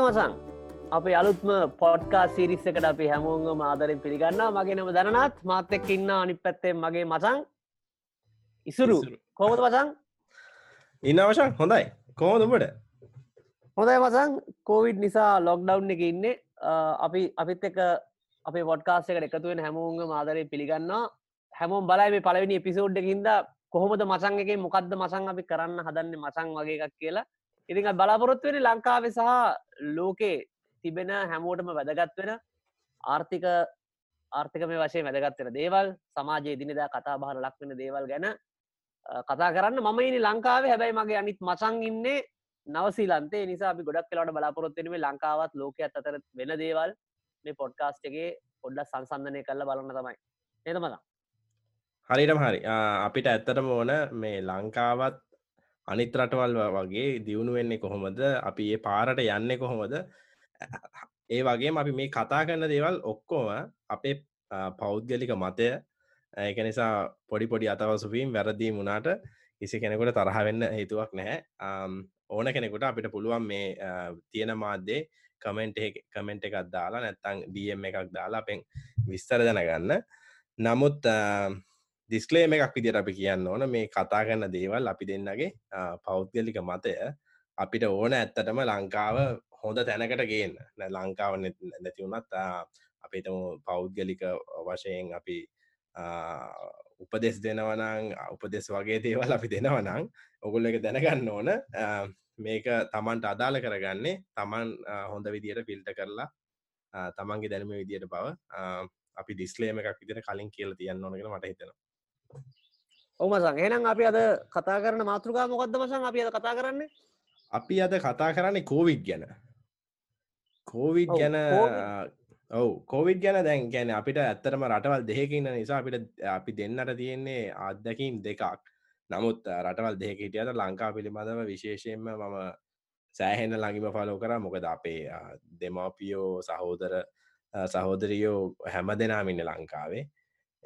මසන් අපි අලුත්ම පොඩ්කා සිරිස්ස එකට අපි හැමෝංග මාදරින් පිළිගන්න මගෙනම දනනත්. මාත් එක් ඉන්න අනි පැත්තේ මගේ මසං ඉසුරු. කෝමද මසං ඉන්න අවශක් හොඳයි. කෝමදමට හොඳයි මසං කෝවිඩ් නිසා ලොක්ඩව් එක ඉන්නේ. අපි අපිත් එක අපේ පොඩ්කාස් එකට එකතුවෙන් හැමෝංග මාදරය පිළිගන්න හැමෝම් බලයි මේ පලවෙනි එපිසෝඩ් එකින්ද කොහොමද මසං එක මොකක්ද මසං අපි කරන්න හදන්න මසං වගේ එකක් කියලා ඉතින් බලාපොරොත්තු වෙන ලංකාවේ සහ ලෝකේ තිබෙන හැමෝටම වැදගත් වෙන ආර්ථික ආර්ථික මේ වශය වැදගත් වෙන දේවල් සමාජයේ දිනිදා කතා බහර ලක් වෙන දේවල් ගැන කතා කරන්න. මම ඉනි ලංකාවේ. හැබැයි මගේ අනිත් මසං ඉන්නේ නවසීලන්තේ. නිසා අපි ගොඩක් කලට බලාපොරොත්වෙන මේ ලංකාවත් ලෝකයක් අතර වෙන දේවල් මේ පොඩ්කාස්ට් එකේ පොඩ්ඩ සංසන්ධනය කල්ල බලන්න තමයි. නේතමද හරිටම හරි. අපිට ඇත්තටම ඕන මේ ලංකාවත් අනිත් රටවල් වගේ දියුණු වෙන්නේ කොහොමද? අපි ඒ පාරට යන්න කොහොමද? ඒ වගේ අපි මේ කතා කරන්න දේවල් ඔක්කෝම අපේ පෞද්ගලික මතය ඒක නිසා පොඩි පොඩි අතවසුවීම් වැරදී මුණට කිසි කෙනෙකුට තරහවෙන්න හේතුවක් නැහැ. ඕන කෙනෙකුට අපිට පුළුවන් මේ තියෙන මාධ්‍යේ කමෙන්ට් කමෙන්ට් එකක් දාලා නැත්තං ඩම් එකක් දාලා පෙන් විස්තර දැනගන්න. නමුත් දිස්කලේම එකක් විදිට අපි කියන්න ඕන. මේ කතා කරන්න දේවල් අපි දෙන්නගේ පෞද්ගලික මතය අපිට ඕන ඇත්තටම ලංකාව හොඳ තැනකට ගේන්න. ලංකාව නැතිවුණත් අපිතම පෞද්ගලික වශයෙන් අපි උපදෙස් දෙනවනං උපදෙස් වගේ දේවල් අපි දෙනවනං ඔගුල්ල එක දැනගන්න ඕන. මේක තමන්ට අදාළ කරගන්නේ තමන් හොඳ විදියට පිල්ට කරලා තමන්ගේ දැනම විදියට බව අපි දිස්ලේම එකක් විදිට කලින් කියල තියන්න ඕනගෙන මට හිතෙනවා. ඔමසං එනම් අපි අද කතා කරන මාතෘකා මොකක්ද මසන්? අපි අද කතා කරන්නේ? අපි අද කතා කරන්නේ කෝවිඩ් ගැන. කෝවිඩ් ගැන ඔව කෝවිඩ් ගැන දැන් ගැන අපිට ඇත්තරම රටවල් දෙහකින්න නිසා අපිට අපි දෙන්නට තියෙන්නේ අත්දැකීම් දෙකක්. නමුත් රටවල් දෙක හිටියද ලංකා පිළිබඳව විශේෂයෙන්ම මම සෑහෙන ළඟිම ෆලෝ කර. මොකද අපේ දෙමවපියෝ සහෝදර සහෝදරියෝ හැම දෙනාමින්න ලංකාවේ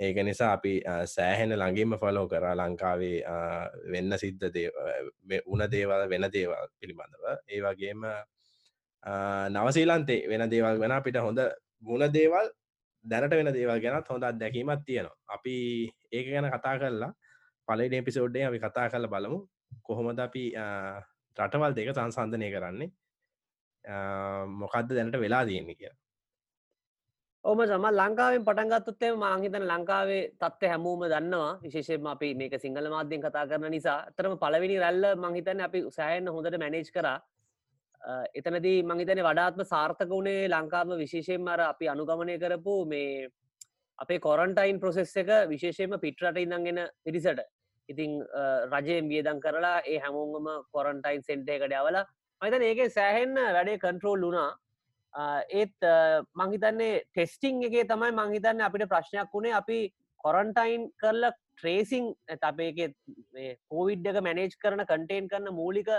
ඒක නිසා අපි සෑහෙන ළඟින්ම ෆලෝ කරා ලංකාවේ වෙන්න සිද්ධ උන දේවල් වෙන දේවල් පිළිබඳව. ඒ වගේම නවසීලන්තේ වෙන දේවල් වෙන අපිට හොඳ මුණ දේවල් දැනට වෙන දේවල් ගැනත් හොඳ අත්දැකීමත් තියෙනවා. අපි ඒක ගැන කතා කරලා පලට එපිසෝඩ්ඩේ අපි කතා කරල බලමු. කොහොමද අපි රටවල් දෙක සංසන්ධනය කරන්නේ? මොකක්ද දැනට වෙලා තියෙන්නේ කියලා. ඕම සම ලංකාවෙන් පටන්ගත්තුත්තේ මාහිතන ලංකාවේ තත්ව හැමෝම දන්නවා. විශේෂෙන් අපි මේක සිංහල මාධ්‍යෙන් කතා කරන නිසා. තරම පලවිනි රැල්ල මහිතන අපි සෑයන්න හොඳට මැනේජ් කර. එතනදී මහිතන වඩාත්ම සාර්ථක වුණේ ලංකාම විශේෂයෙන් අර අපි අනුගමනය කරපු මේ අපේ කොරන්ටයින් ප්‍රොසෙස් එක විශේෂයෙන්ම පිටරට ඉඳගෙන පිරිසට. ඉතිං රජයෙන් වියදන් කරලා ඒ හැමෝගම කොරන්ටයින් සෙන්ටේකට යවලා මහිතන ඒක සෑහෙන්න වැඩේ කන්ට්‍රෝල් වුණා. ඒත් මංහිතන්නේ ටෙස්ටිං එකේ තමයි මංහිතන්න අපිට ප්‍රශ්නයක් වුණේ. අපි කොරන්ටයින් කරල ට්‍රේසිං අපේක කෝවිඩ් එක මැනේජ් කරන කටේන් කරන මූලික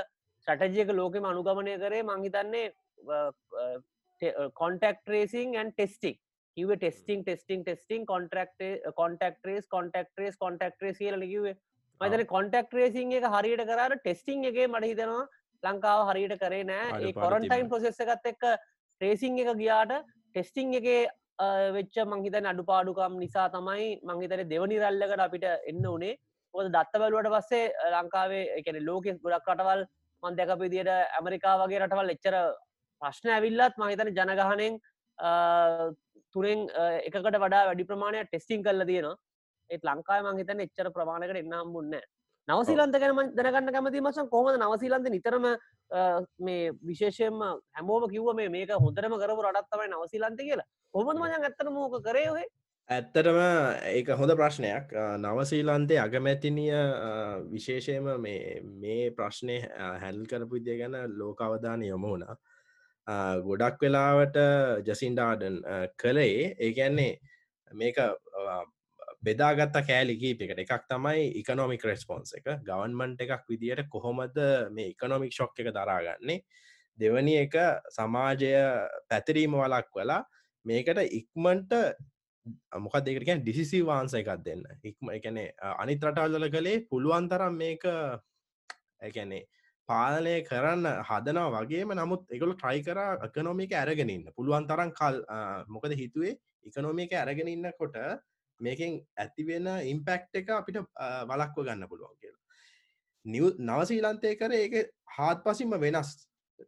සටජයක ලෝකෙම අනුගමනය කරේ මංහිතන්නේ කොන්ටක් ට්‍රේසිං ඇන් ටෙස්ටික් කිව testing testing testing contact contact trace contact trace contact trace කියල කිවේ මතන කොන්ටක් ට්‍රේසිං එක හරියට කරට ටෙස්ටිං එක මට හිතෙනවා ලංකාව හරියට කරේ නෑ. කොරන්ටයින් ප්‍රසෙස්ස එකත් එක්ක ට්‍රේසිං එක ගියාට ටෙස්ටිං එක වෙච්ච මංහිතන අඩුපාඩුකම් නිසා තමයි මංහිතන දෙවනි රල්ලකට අපිට එන්න උනේ. ඔද දත්ත බැලුවට පස්සේ ලංකාවේ එකන ලෝකෙ ගොඩක් රටවල් මන් දැකපි දිට ඇමරිකා වගේ රටවල් එච්චර ප්‍රශ්න ඇවිල්ලත් මහිතන ජනගහනෙන් තුරෙන් එකකට වඩා වැඩි ප්‍රමාණය ටෙස්ටිං කල්ල තියෙනවා. ඒත් ලංකායි මංහිතන එච්චර ප්‍රමාණකට එන්නම් මුන්න නවසීලන්ත ගැන දැනගන්න කැමති මසන් කොහොමද නවසීලන්ත නිතරම මේ විශේෂයෙන්ම හැමෝම කිව්ව මේ මේක හොඳරම කරපු රටත්තමයි නවසීලන්ත කියලා? හොමද මජන් ඇත්තන මෝක කරයෝහේ ඇත්තටම ඒක හොඳ ප්‍රශ්නයක්. නවසීලන්තේ අගමැතිනිය විශේෂයම මේ ප්‍රශ්නය හැල් කරපු ඉදිය ගැන ලෝකවධාන යොම වුණා. ගොඩක් වෙලාවට ජසින්ඩාඩන් කළේ. ඒගැන්නේ මේක බෙදාගත්ත කෑලිකීපකට එකක් තමයි ඉකනොමික් රෙස්පොන්ස එක. ගවන්මන්ට එකක් විදියට කොහොමද මේ ඉකනොමික් ශොක් එක දරාගන්නේ? දෙවනි එක සමාජය පැතිරීම වලක් වෙලා මේකට ඉක්මන්ට මොකක් දෙකටකැන් ඩිසිසි වාන්ස එකක් දෙන්න. ඉක්ම එකනේ අනිත් රටල්ල කළේ පුළුවන් තරම් මේක ඇැනේ පාලනය කරන්න හදනවා වගේම නමුත් එකගොල ට්‍රයි කර එකනොමික ඇරගෙනන්න පුළුවන් තරන් කල් මොකද හිතුවේ? එකනොමික අරගෙන ඉන්නකොට මේකෙන් ඇතිවෙන ඉම්පෙක්් එක අපිට වලක්ව ගන්න පුළුවන් කියලා. නවසීලන්තය කර ඒක හාත් පසිම වෙනස්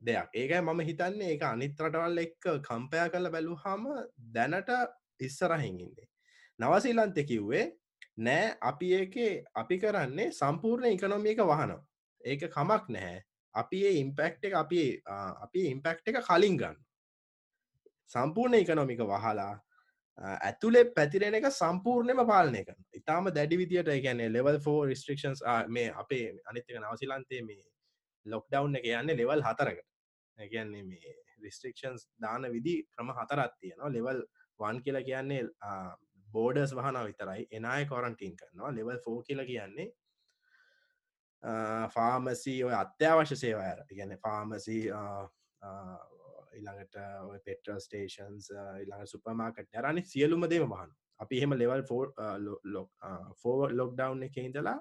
දෙයක්. ඒකයි මම හිතන්නේ ඒක අනිත් රටවල් එක්ක කම්පයා කල බැලු හම දැනට ඉස්සරහින්ඉන්නේ නවසීලන්තය කිව්වේ නෑ අපි ඒක අපි කරන්නේ සම්පූර්ණ ඉකනොමික වහනවා. ඒක කමක් නැහැ. අපි ඒ ඉම්පෙක්් එක අපි අපි ඉම්පෙක්් එක කලින් ගන්න සම්පූර්ණ ඉකනොමික වහලා ඇතුලේ පැතිරෙන එක සම්පූර්ණයම පාලනය කන ඉතාම දැඩි විදියට ගැන්නේ ලෙවල් ෆෝ රිස්ට්‍රික්ෂන්ස් මේ අපේ අනිත්තක නවසිලන්තේ මේ ලොක්ඩව් එක යන්නේ ලෙවල් හතරකට. ගැන්නේ මේ රිස්ට්‍රික්ෂන්ස් දාන විදි ක්‍රම හතරත් තියෙනවා. ලෙවල් වන් කියලා කියන්නේ බෝඩර්ස් වහන විතරයි. එනය කොරන්ටීන් කරනවා. ලෙවල් ෆෝ කියලා කියන්නේ ෆාමසි ඔය අත්‍යවශ්‍ය සේවාර ගැන ෆාමසි ඉළඟට පෙටල් ස්ටේෂන්ස් ඉළඟ සුපමාකට යරනි සියලුම දේම වහන් අපි එහෙම ලෙවල් ෆෝ ෆෝ ලොක්ඩව් එක ඉඳලා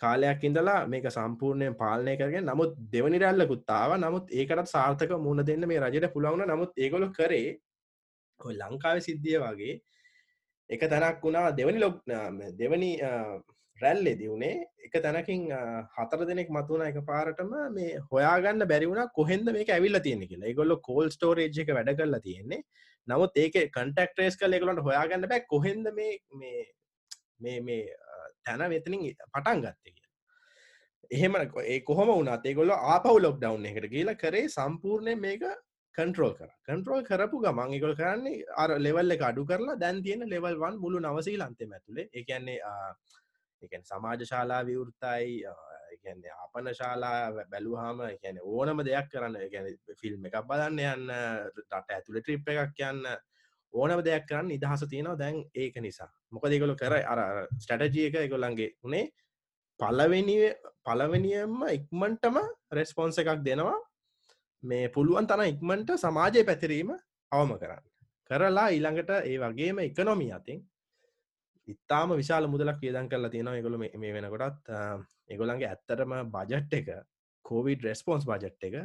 කාලයක් ඉඳලා මේක සම්පූර්ණයෙන් පාලනය කරගෙන නමුත් දෙවනි රැල්ලකුත්තාව නමුත් ඒකටත් සාර්ථක මුණ දෙන්න මේ රජයට පුළවුණ නමුත් ඒගොලො කරේ ඔය ලංකාව සිද්ධිය වගේ එක තැනක් වුණා. දෙවනි ලොක් දෙවනි රැල්ලෙ දියුණේ එක තැනකින් හතර දෙනෙක් මතුවන එක පාරටම මේ හොයාගන්න බැරිවුණ කොහෙන්ද මේක ඇවිල්ල තියෙන කියලා. ගොල්ල කෝල් ස්ටෝරේජ් එක වැඩ කරලා තියෙන්නේ. නමුත් ඒක කන්ටක්ටරේස් කල එකලට හොයාගන්න බෑ කොහෙන්ද මේ මේ මේ තැන වෙතනින් පටන් ගත්ත කිය එහෙම ඒ කොහොම වුණත් ඒගොල්ල ආපව් ලොක් ඩව් එකට කියලා කරේ සම්පූර්ණය මේක කන්ට්‍රෝල් කර. කන්ට්‍රෝල් කරපු ගමන් එකගොල් කරන්නේ අර ලෙවල්ල එක අඩු කරලා දැන් තියෙන ලෙවල්වන් මුළු නවසී ලන්තේ ඇතුළේ එකන්නේ එකන් සමාජ ශාලා විවෘතයි කියන්නේ ආපන ශාලා බැලුහාම කියන ඕනම දෙයක් කරන්න ගැන ෆිල්ම් එකක් බලන්න යන්න රට ඇතුළ ට්‍රිප් එකක් යන්න ඕනම දෙයක් කරන්න නිදහස තියෙනවා දැන් ඒක නිසා. මොක දෙකොල කර අර ස්ටටජිය එක එකොල්ලන්ගේ උනේ පලවෙනි පලවෙනියම්ම ඉක්මන්ටම රෙස්පොන්ස එකක් දෙනවා. මේ පුළුවන් තන ඉක්මන්ට සමාජය පැතිරීම අවම කරන්න. කරලා ඊළඟට ඒ වගේම එකනොමි අතින් ඉතාම විශාල මුදලක් වියදන් කරලා තියෙනවා. එකගොල මේ වෙනකොටත් එගොලන්ගේ ඇත්තරම බජට් එක කෝවිඩ් රෙස්පොන්ස් බජට් එක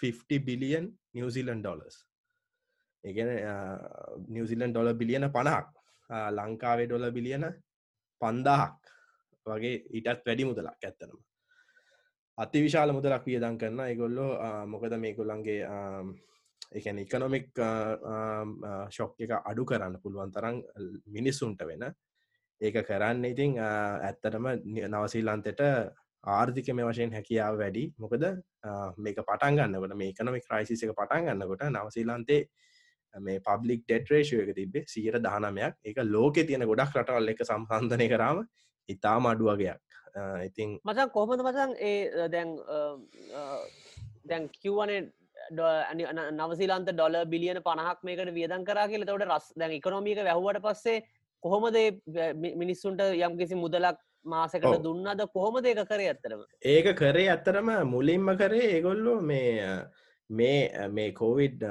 50 බිලියන් නිවසිලන් ඩොලස් ඒගැන නිවසිලන් ඩොල බිලියන පණක් ලංකාවේ ඩොල බිලියන පන්දාහක් වගේ ඊටත් වැඩි මුදලක් ඇත්තනම අති විශාල මුදලක් වියදන් කරන්න එගොල්ලෝ මොකද මේකොල්ලන්ගේ එකන ඉකනොමික් ශොක් එක අඩු කරන්න පුළුවන් තරම් මිනිස්සුන්ට වෙන ඒක කරන්න. ඉතිං ඇත්තටම නවසීල්ලන්තෙට ආර්ථික මේ වශයෙන් හැකියාව වැඩි. මොකද මේක පටන් ගන්නකට මේ එකනොමික් ක්‍රයිසිස එක පටන් ගන්නකොට නවසීලන්තේ මේ පබ්ලික් ඩෙට්රේෂය එක තිබේ සියර දහනමයක්. එක ලෝකෙ තියෙන ගොඩක් රටවල් එක සම්සන්ධනය කරාම ඉතාම අඩුවගයක් ඉතින් මචන් කොහොමද මචන් ඒ දැන් දැන් කිව්වනේ නවසිලන්ත ඩොල බිලියන පණහක් මේකට වියදන් කරා කියල. තවට රස් දැන් ඉකොනොමික වැැහුවට පස්සේ කොහොමද මිනිස්සුන්ට යම් කිසි මුදලක් මාසකට දුන්නද කොහොමද ඒක කරේ ඇත්තරම ඒක කරේ ඇත්තරම මුලින්ම කරේ ඒගොල්ලු මේ මේ මේ කෝවිඩ්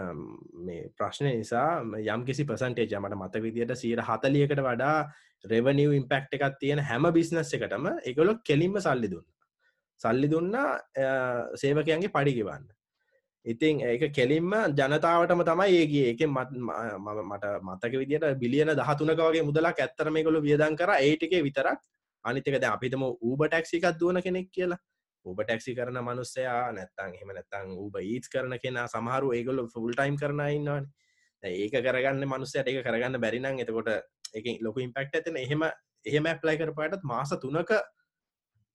මේ ප්‍රශ්නය නිසා යම් කිසි පසන්ටේජ මට මත විදියට සීර හතලියකට වඩා රෙවනිව් ඉම්පෙක්් එකක් තියෙන හැම බිස්නස් එකටම එකගොලො කෙලින්ම සල්ලි දුන්න. සල්ලි දුන්න සේවකයන්ගේ පඩිගවන්න ඉතින් ඒක කෙලින්ම ජනතාවටම තමයි ඒගේ එක මට මතක විදිට බිලියන දහතුනක වගේ මුදලක් ඇත්තරම කොළු වියදන් කර. ඒටික විතරක් අනිතකද අපිතම ඌබ ටැක්සිකත් දුවන කෙනෙක් කියලා. ඔබ ටැක්සි කරන මනුස්සයා නැත්තං හෙම නැත්තං ඌබ ඊස් කරන කෙනා සමහරු ඒගොල්ල ෆුල් ටයිම් කරන ඉන්නවාන. ඒක කරගන්න මනුස්සයට. ඒක කරගන්න බැරිනම් එතකොට එක ලොක ඉම්පෙක්ට ඇතන එහෙම එහෙම ඇප්ලයි කරපාටත් මාස තුනක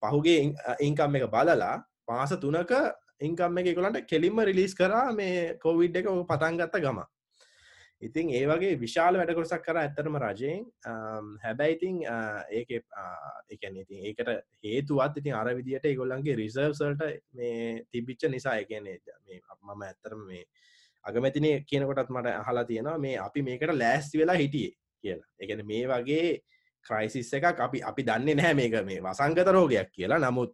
පහුගේ ඉංකම් එක බලලා පාස තුනක ඉංකම් එක කොලන්ට කෙලින්ම රිලිස් කරා මේ කෝවිඩ් එක පතන්ගත්ත ගම ඉතින් ඒ වගේ විශාල වැඩකොරසක් කර ඇත්තරම රජයෙන්. හැබැයිඉතින් ඒක එකන ඉතින් ඒකට හේතුවත් ඉතින් අර විදිට ඒගොල්ලන්ගේ රිසර්සල්ට මේ තිබිච්ච නිසා එකනේ මේ මම ඇත්තරම මේ අගමැතිනේ කියනකොටත් මට අහලා තියෙනවා මේ අපි මේකට ලෑස්ති වෙලා හිටියේ කියලා. එකන මේ වගේ ක්‍රයිසිස් එකක් අපි අපි දන්නේ නැහැ මේක මේ වසංගත රෝගයක් කියලා. නමුත්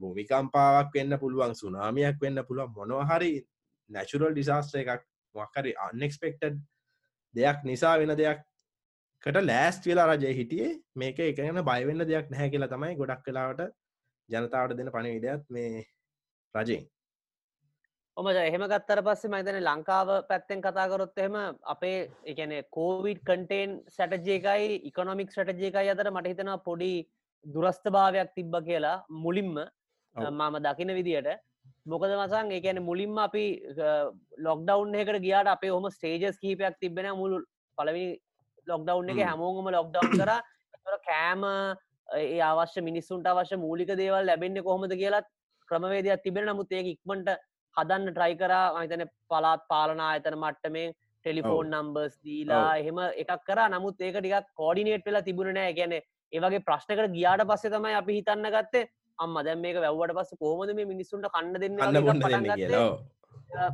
භූමිකම්පාවක් වෙන්න පුළුවන් සුනාමියක් වෙන්න පුළුවන් මොනවහරි නැචුරල් ඩිසාස්ට එකක් මක්කරි අන්නෙක්ස්පෙක්ටඩ් දෙයක් නිසා වෙන දෙයක්කට ලෑස්ට වෙලා රජය හිටියේ. මේක එකගෙන බයිවෙන්න දෙයක් නැහැ කියලා තමයි ගොඩක් කලාවට ජනතාවට දෙන පණවිඩයක් මේ රජයෙන් ඔම එහෙම ගත්තර පස්සේ මහිතන ලංකාව පැත්තෙන් කතාකරොත් එහෙම අපේ එකන කෝවිඩ් කටේන් සැටජයකයි ඉකොනොමික් සටජයකයි අතර මට හිතෙන පොඩි දුරස්ථ භාවයක් තිබ්බ කියලා මුලින්ම මම දකින විදියට. මොකද මසන් ඒකන මුලින්ම අපි ලොක්ඩව් එකට ගියාට අපේ හොම ස්ටේජස් කීපයක් තිබෙන මුළු පලවි ලොක්ඩව් එක හැමෝගම ලොක්ඩව් කර. කෑම ඒ අවශ්‍ය මිනිස්සුන්ට අවශ්‍ය මූලික දේවල් ලැබෙන්නේ කොහොමද කියලත් ක්‍රමවේදයක් තිබෙන නමුත් ඒක ඉක්මට හදන්න ට්‍රයි කරා. අතන පලාත් පාලනා අතන මට්ටමේ ටෙලිෆෝන් නම්බර්ස් දීලා එහෙම එකක් කර. නමුත් ඒක ටිකක් කෝඩිනේට් වෙලා තිබුණ නෑ. ගැන ඒවගේ ප්‍රශ්නකට ගියාට පස්සේ තමයි අපි හිතන්න ගත්තේ අම්ම දැම් මේක වැැව්වට පස්ස කෝමද මේ මිනිස්සුන්ට කන්න දෙන්න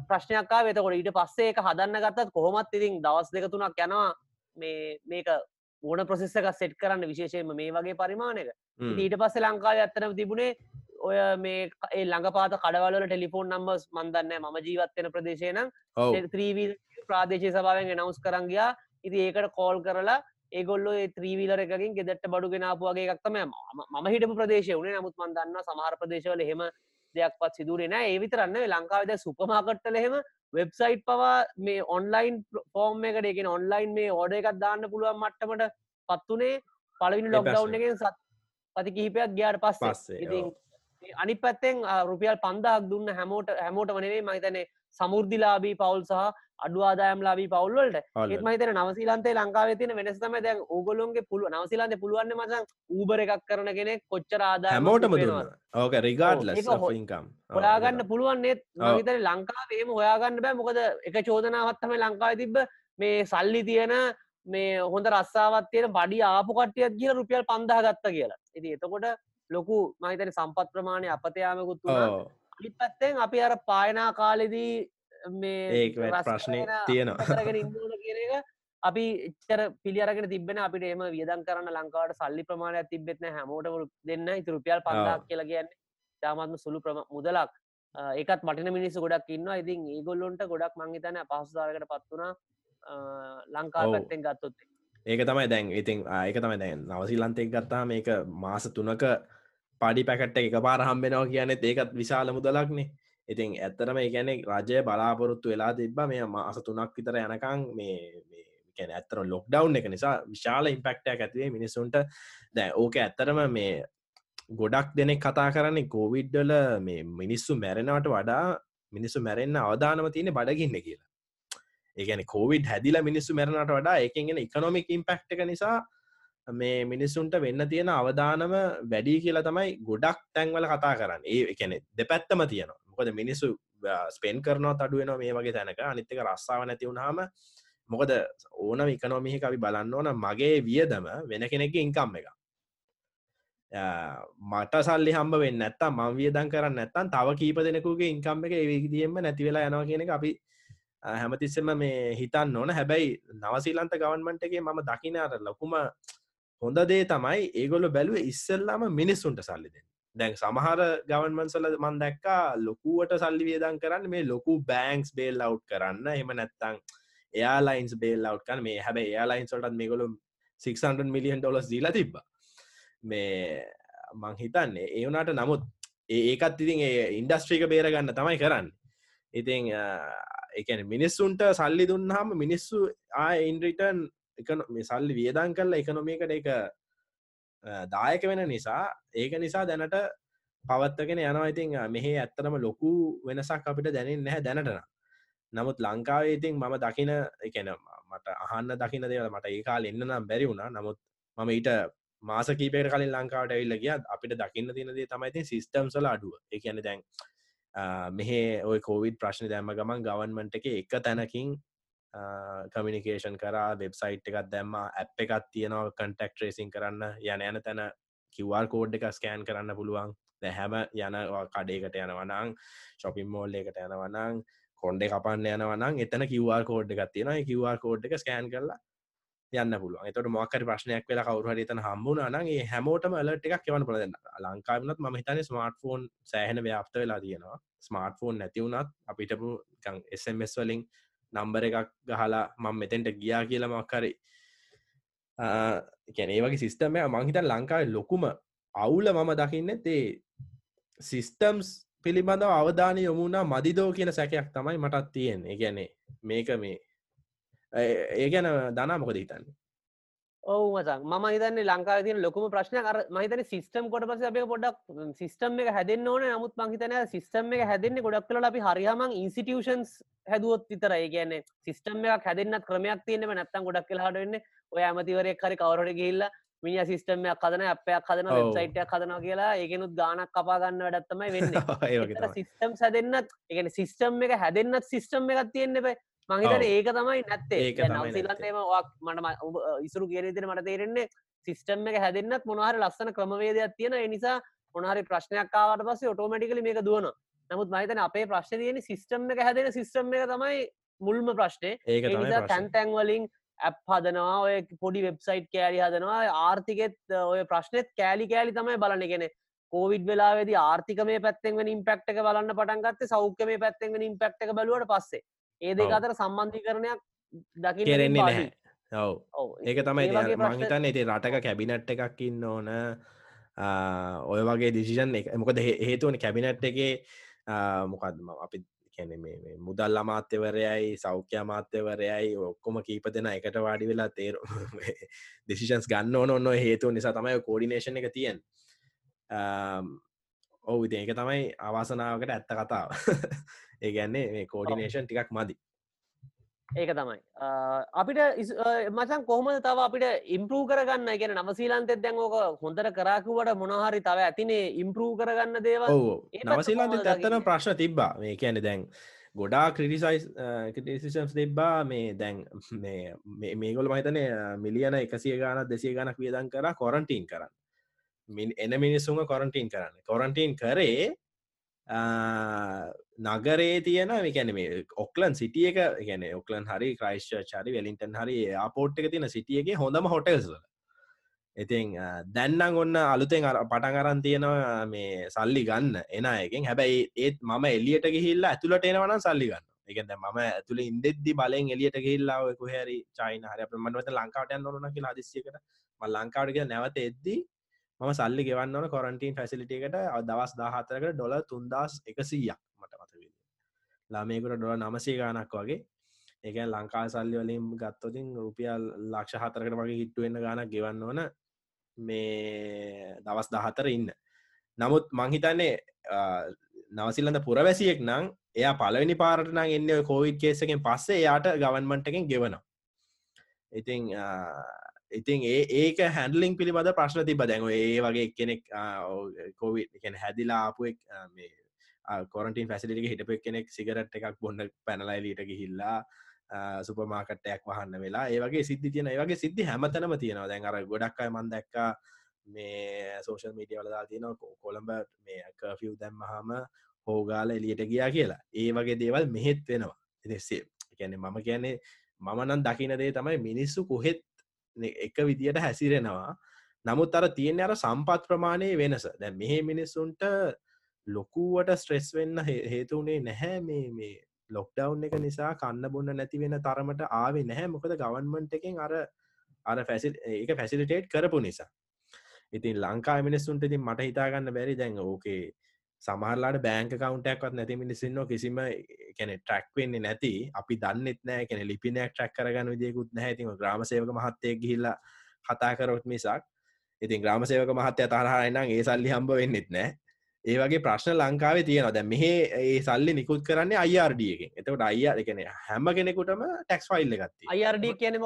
ප්‍රශ්නයක්කා වෙතකොට ඊට පස්සේ එක හදන්න ගත්තත් කොහොමත් ඉතින් දවස් දෙක තුනක් යනවා මේ මේක ඕන ප්‍රසෙස්සක සෙට් කරන්න විශේෂයම මේ වගේ පරිමාණයක. ඊට පස්සේ ලංකාව ඇත්තන තිබුණේ ඔය මේ ළඟපාත කඩවල ටෙලිෆෝන් නම්බස් මන්දන්න ම ජීවත්වන ප්‍රදේශයන ත්‍රීවී ප්‍රාදේශය සභාවෙන් නවස් කරංගයා ඉති ඒකට කෝල් කරලා ඒගොල්ල ත්‍රීවීලර එකින් ගෙදට බඩු ගෙනාපුගේ එකක්තම ම හිටපු ප්‍රදේශය වනේ නමුත් මන්දන්න සමහර ප්‍රදේශවල හෙම දෙයක් පත් සිදුරෙන ඒවිතරන්න ලංකාවද සුපමාකට්ටල හෙම වෙබ්සයිට් පවා මේ ඔන්ලයින් ෆෝර්ම් එකට එකෙන ඔන්ලයින් මේ ඕඩ එකක් දාන්න පුළුවන් මට්ටමට පත්වනේ පලවිනි ලොක්ඩව් එකෙන් සත් පති කිහිපයක් ගයාට පස්සේ. ඉතින් අනි පැත්තෙන් රුපියල් පන්දහක් දුන්න හැමෝට හැමෝට වනේ මහිතනේ සමුෘද්ධිලාබී පවුල් සහ අඩු ආදායම්ලාබී පවල්ලට ඒත් මහිතන නවසිලන්තේ ලංකාව තින වෙනස්තම දැන් ඕගොලොන්ගේ පුළුව නවසිලන්ත පුළුවන් මසන් ඌබර එකක් කරන කෙනෙක් කොච්චර ආදා හැමෝටම ඕක රිගාඩ්ල ඉකම් හොයාගන්න පුළුවන්නෙත් හිතන ලංකාවේම හොයාගන්න බෑ. මොකද එක චෝදනාවත්තම ලංකාව තිබ්බ. මේ සල්ලි තියෙන මේ හොඳ රස්සාවත් තියෙන බඩි ආපු කට්ටියත් කියල රුපියල් පන්දහ ගත්ත කියලා. ඉති එතකොට ලොකු මහිතන සම්පත් ප්‍රමාණය අපතයාමකුත් අනි පැත්තෙන් අපි අර පායනා කාලෙදී ඒ ප්‍රශ්නය තියෙනවා. කියන අපි එච්චර පිළියරගෙන තිබෙන අපිට එම වියදන් කරන්න ලංකාවට සල්ලි ප්‍රමාණයක් තිබෙත්න හැමෝට දෙන්න ඉති රුපියල් පන්දක් කියලා කියන්න තාමත්ම සුළු ප්‍රම මුදලක්. ඒකත් මටන මිනිස්සු ගොඩක් ඉන්න ඉතින් ඒගොල්ලොන්ට ගොඩක් මංහිතන පහසුදාරකට පත්වනා ලංකා පැත්තෙන් ගත්තොත්. ඒක තමයි දැන්. ඉතින් ඒක තමයි දැන් නවසිල්ලන්තෙක් ගත්තා මේක මාස තුනක පඩි පැකට්ට එක පාර හම්බෙනවා කියනෙත් ඒකත් විශාල මුදලක්නේ ඉතින් ඇත්තරම ඒගැනෙ රජය බලාපොරොත්තු වෙලා තිබ්බ මේ මාස තුනක් විතර යනකං මේ ගැන ඇත්තර ලොක්ඩව් එක නිසා විශාල ඉම්පෙක්ටයක් ඇතිවේ මිනිසුන්ට දැ ඕක ඇත්තරම මේ ගොඩක් දෙනෙක් කතා කරන්නේ කෝවිඩ්ඩල මේ මිනිස්සු මැරෙනවට වඩා මිනිස්සු මැරෙන්න්න අවධානම තියෙන බඩගින්න කියලා. ඒගැන කෝවිඩ් හැදිල මිනිස්සු මැරණට වඩා එකගෙන ඉකනොමික් ඉම්පෙක්් එක නිසා මේ මිනිස්සුන්ට වෙන්න තියෙන අවධානම වැඩි කියලා තමයි ගොඩක් තැන්වල කතා කරන්න. ඒ එකනෙ දෙපැත්තම තියෙනවා. මොකද මිනිස්සු ස්පෙන් කරනවා අඩුවෙන මේ වගේ තැනක. අනිත්තක රස්සාාව නැති වුණහම මොකද ඕන ඉකනොමිහි අපි බලන්න ඕන මගේ වියදම වෙන කෙනෙක ඉංකම් එක. මට සල්ලි හම්බ වෙන්න ඇත්තා මං වියදන් කරන්න ඇත්තන් තව කීප දෙනෙකුගේ ඉංකම් එක ඒවිදිියෙන්ම නැතිවෙලා යනවා කියෙනෙ අපි හැමතිස්සෙම මේ හිතන්න ඕන. හැබැයි නවසීලන්ත ගවන්මන්ට එකේ මම දකිනාර ලොකුම හොඳ දේ තමයි ඒගොල්ල බැලුව ඉස්සල්ලාම මිනිස්සුන්ට සල්ලිදෙන් දැන් සමහර ගවන්මන්සල මන් දැක්කා ලොකුවට සල්ලි වියදන් කරන්න මේ ලොකු බෑන්ක්ස් බේල් අව් කරන්න. එම නැත්තං එයාලයින්ස් බේල් අව් කන් මේ හැබ එයාලයින්සල්ටත් මේගොලු 600 මිලියන් ඩොලස් දීලා තිබ්බ. මේ මං හිතන්නේ ඒවනාට නමුත් ඒකත් ඉතින් ඒ ඉන්ඩස්ට්‍රීක බේරගන්න තමයි කරන්න. ඉතින් එකන මිනිස්සුන්ට සල්ලි දුන්නාම මිනිස්සු ආ ඉන්රිටන් එක මේ සල්ලි වියදන් කරලා එකනොමකට එක දායක වෙන නිසා ඒක නිසා දැනට පවත්තගෙන යනවා. ඉතින් මෙහේ ඇත්තටම ලොකු වෙනසක් අපිට දැනෙන් නැහැ දැනටන නමුත් ලංකාවේ ඉතින් මම දකින එකන මට අහන්න දකින දේව මට ඒ කාල එන්න නම් බැරි වුණා. නමුත් මම ඊට මාස කීපයට කලින් ලංකාවට ඇවිල්ල ගිය අපිට දකින්න තිනදේ තමයිති සිිස්ටම්සල අඩුව. එකන දැන් මෙහේ ඔය කෝවිඩ් ප්‍රශ්න දැම්ම ගමන් ගවන්මට එක එක තැනකින් කමිනිකේෂන් කරා වෙබ්සයිට් එකත් දැම්ම ඇප් එකත් තියෙනවා කන්ටෙක්් රේසින් කරන්න යන යන තැන කිවර් කෝඩ් එක ස්කෑන් කරන්න පුළුවන්. දැ හැම යන කඩේකට යනවනං ශොපින් මෝල්ල එකට යනවනං කොන්ඩ කපන්න යනවනං එතන කිවර් කෝඩ් එකක් තියෙන කිවර් කෝඩ් එක ස්කෑන් කරලා යන්න පුළුව එතට මොකර ප්‍රශ්නයක් වෙලා කවරුහට එතන හම්බුණ නගේ හැමෝටම ලට එකක් එවන පලදන්න ලංකාවනත් ම හිතන ස්මර්ට ෆෝන් සෑහන ව්‍යාප්ත වෙලා තියෙනවා. ස්මර්ට ෆෝන් නැතිවුණත් අපිටපු එස්මස් වලින් නම්බර එකක් ගහලා මං මෙතෙන්ට ගියා කියලා මක්කරේ කැනේ වගේ සිිස්ටමය මංහිතන් ලංකාව ලොකුම අවුල මම දකින්න තේ සිිස්ටම්ස් පිළිබඳව අවධානය යොමුණා මදිදෝ කියන සැකයක් තමයි මටත් තියෙන් ඒගැනේ මේක මේ ඒ ගැන දනා මොකද හිතන්නේ? ඔවු මචන් ම හිතන්නේ ලංකා තින ලොකම ප්‍රශ්න කර මහිතන සිස්ටම් කොට පස අපේ පොඩක් සිස්ටම් එක හැදෙන් ඕන. නමුත් මහිතන සිස්ටම් එක හැදෙන්නේ ගොඩක් කල අපි හරිහම ඉන්සිටියෂන්ස් හැදුවොත් විතර ඒ කියන්නේ සිස්ටම් එකක් හැදෙන්න්නත් ක්‍රමයක් තියෙනව නැත්තම් ගොඩක් කියලාට වෙන්න ඔය ඇමතිවරය හරි කවරට ගිල්ල මිනි සිස්ටම්යක් කදන අපයක් ඔව්. වෙබ්සයිටයක් කදනවා කියලා ඒකනුත් ගානක් කපාගන්න වැඩත්තමයි වෙන්න. සිස්ටම් හැදෙන්න්නත් එකන සිස්ටම් එක හැදෙන්න්නත් සිස්ටම් එකක් තියෙන්න්න බයි මහිතන. ඒක තමයි නැත්තේ. නවසිලන්නේම මට ඉසුරු කියරදින මට තේරෙන්නේ සිස්ටම් එක හැදෙන්න්නත් මොනහර ලස්සන ක්‍රමවේදයක් තියෙන නිසා මොනහරි ප්‍රශ්නයක් කාවට පස්සේ ඔටෝමටිකල මේක දුවන නමුත් මහිතන අපේ ප්‍රශ්න තියෙන සිස්ටම් එක හැදෙන සිස්ටම් එක තමයි මුල්ම ප්‍රශ්නය ඒක ඒ තමයි නිසා ප්‍රශ්නේ. තැන් තැන්වලින් ඇප් හදනවා ඔය පොඩි වෙබ්සයිට් කෑලි හදනවා ආර්ථිකෙත් ඔය ප්‍රශ්නෙත් කෑලි කෑලි තමයි බලන ගෙන කෝවිඩ් වෙලාවෙද ආර්ථික මේ පැත්තෙන් ඉම්පෙක්ට එක බලන්න පටන්ගත්ත සෞඛ්‍ය මේ පැත්තෙන් ඉම්පෙක්ට එක බලුවට පස්සේ ඒ දෙක. අතර සම්බන්ධීකරණයක් දකින්න කෙරෙන්නේ. නැහැ ඔව්. ඒක තමයි මංහිතන්න ඉති රටක කැබිනට් එකක් ඉන්න ඕන ඔය වගේ දිසිෂන් එක මොකද හේතුවන කැබිනට් එකේ ආ, මොකක්දම අපි කැන මුදල් අමාත්‍යවරයයි සෞඛ්‍ය අමාත්‍යවරයයි ඔක්කොම කීප දෙෙන එකට වාඩි වෙලා තේර දෙසිෂන්ස් ගන්න ඕන ඔන්න හේතුව නිසා තමයි කෝඩිනේෂන් එක තියෙන් ඔවු ඒක තමයි අවාසනාවකට ඇත්ත කතාව. ඒගැන්නේ මේ කෝඩිනේෂන් ටිකක් මදි. ඒක තමයි. අපිට මචන් කොහොමද තව අපිට ඉම්පරූ කරගන්න? ගැන නවසීලන්තෙත් දැන් ඕක හොඳට කරාකුවට මොනහරි තව ඇතිනේ ඉම්පරූ කරගන්න පැත්ත නවසිලන්ත ඇත්තන? ප්‍රශ්න තිබ්බා. මේ කියන්න දැන් ගොඩා ක්‍රටිසයිස් ක්‍රටිසිම්ස් තිබ්බා. මේ දැන් මේගොල මහිතනය මිලියන එකසිය ගාන දෙසිය ගනක් වියදන් කර කොරන්ටීන් කරන්න එන මිනිස්සුම කොරන්ටීන් කරන්න. කොරන්ටීන් කරේ ආ, නගරේ තියන මේකැන මේ ඔක්ලන් සිටිය එක ගැන ඔක්ලන් හරි ක්‍රයිස්්ච චරි වෙලින්ටන් හරි ආපෝට් එක තින සිටියගේ හොඳම හොටල්ස්ල ඉතින් දැන්නන් ඔන්න අලුතෙන් අර පටන් අරන් තියෙනවා මේ සල්ලි ගන්න එන එකෙන් හැබැයි ඒත් මම එලියට ගිහිල්ලා ඇතුළට එනවන සල්ලි ගන්න එකද මම ඇතුළ ඉන්දෙද්දි බලෙන් එලියට ගහිල්ලා කොහැරි චයින හරි අප මන්වත ලංකාවට යන්න ඕන කියලා අදිසියකට ම ලංකාවට කිය නැවත එද්දී මම සල්ලි ගෙවන්න ඕන කොරන්ටීන් ෆැසිලිටියකට දවස් දාහතරකට ඩොල තුන්දස් එකසීයක් මට මත ලාමයකුට ඩොල නමසේ ගානක් වගේ. ඒක ලංකා සල්ලි වලින් ගත්තොතින් රුපියල් ලක්ෂ හතරකට වගේ හිට්ටුවෙන්න ගානක් ගෙවන්න ඕන මේ දවස් දහතර ඉන්න. නමුත් මංහිතන්නේ නවසිල්ලඳ පුරවැසියෙක් නං එයා පලවෙනි පාරට නං එන්න කෝවිඩ් කේසකෙන් පස්සේ යාට ගවන්මන්ටකින් ගෙවනවා. ඉතිං ඉතින් ඒ ඒක හැන්ඩලිින් පිළිබඳ ප්‍රශ්න තිබ දැන් ඒ වගේ කෙනෙක් කෝවිඩ් එකන හැදිලා ආපුෙක් කොරටින් ෆැසිලික හිටපු කෙනෙක් සිගරට් එකක් බොන්න පැනලයිලීට ගිහිල්ලා සුපමාකටයක් වහන්න වෙලා ඒවගේ සිද්ධි තියෙන ඒවගේ සිද්ධි හැමතනම තියෙනවා. දැන් අර ගොඩක්යි මන්දැක්ක මේ සෝෂල් මීඩිය වලදා තියෙන කොළඹ මේ කෆිව් දැම්මහම හෝගාල එලියට ගියා කියලා. ඒ වගේ දේවල් මෙහෙත් වෙනවා. එදෙස්සේ ගැන මම කියන්නේ මමනන් දකිනදේ තමයි මිනිස්සු කොහෙත් එක විදියට හැසිරෙනවා. නමුත් අර තියෙන අර සම්පත් ප්‍රමාණය වෙනස. දැ මෙහෙ මිනිස්සුන්ට ලොකුවට ස්ට්‍රෙස් වෙන්න හේ- හේතුවනේ නැහැ මේ මේ ලොක්ඩව් එක නිසා කන්න බොන්න නැති වෙන තරමට ආවේ නැහැ. මොකද ගවන්මන්ට එකෙන් අර අර ෆැසිල් ඒක ෆැසිලිටේට් කරපු නිසා. ඉතින් ලංකා මිනිස්සුන්ට ඉතින් මට හිතාගන්න බැරි දැන් ඕකේ සමහරලාට බෑංක කවන්ටක්වත් නැති මිනිසින්න කිසිම කැන ට්‍රක් වෙන්නේ නැති. අපි දන්නෙත් නෑ කැන ලිපිනයක් ට්‍රක් කරගන්න විදියකුත් නැතිම ග්‍රමසයක මහත්තය ගිහිල්ලා කතා කරොත් මිසක් ඉතින් ග්‍රමසයක මහත්තය තරහරනම් ඒ සල්ලි හම්බ වෙන්නෙත් නෑ. ඒ වගේ ප්‍රශ්න ලංකාවේ තියෙනවා. දැ මෙහ ඒ සල්ලි නිකුත් කරන්නේ අයිරඩියකින් එතකට අයියා එකන හැම කෙනෙකුටම ටැක්ස් ෆයිල්ල ගත්ති අයිරඩ කියන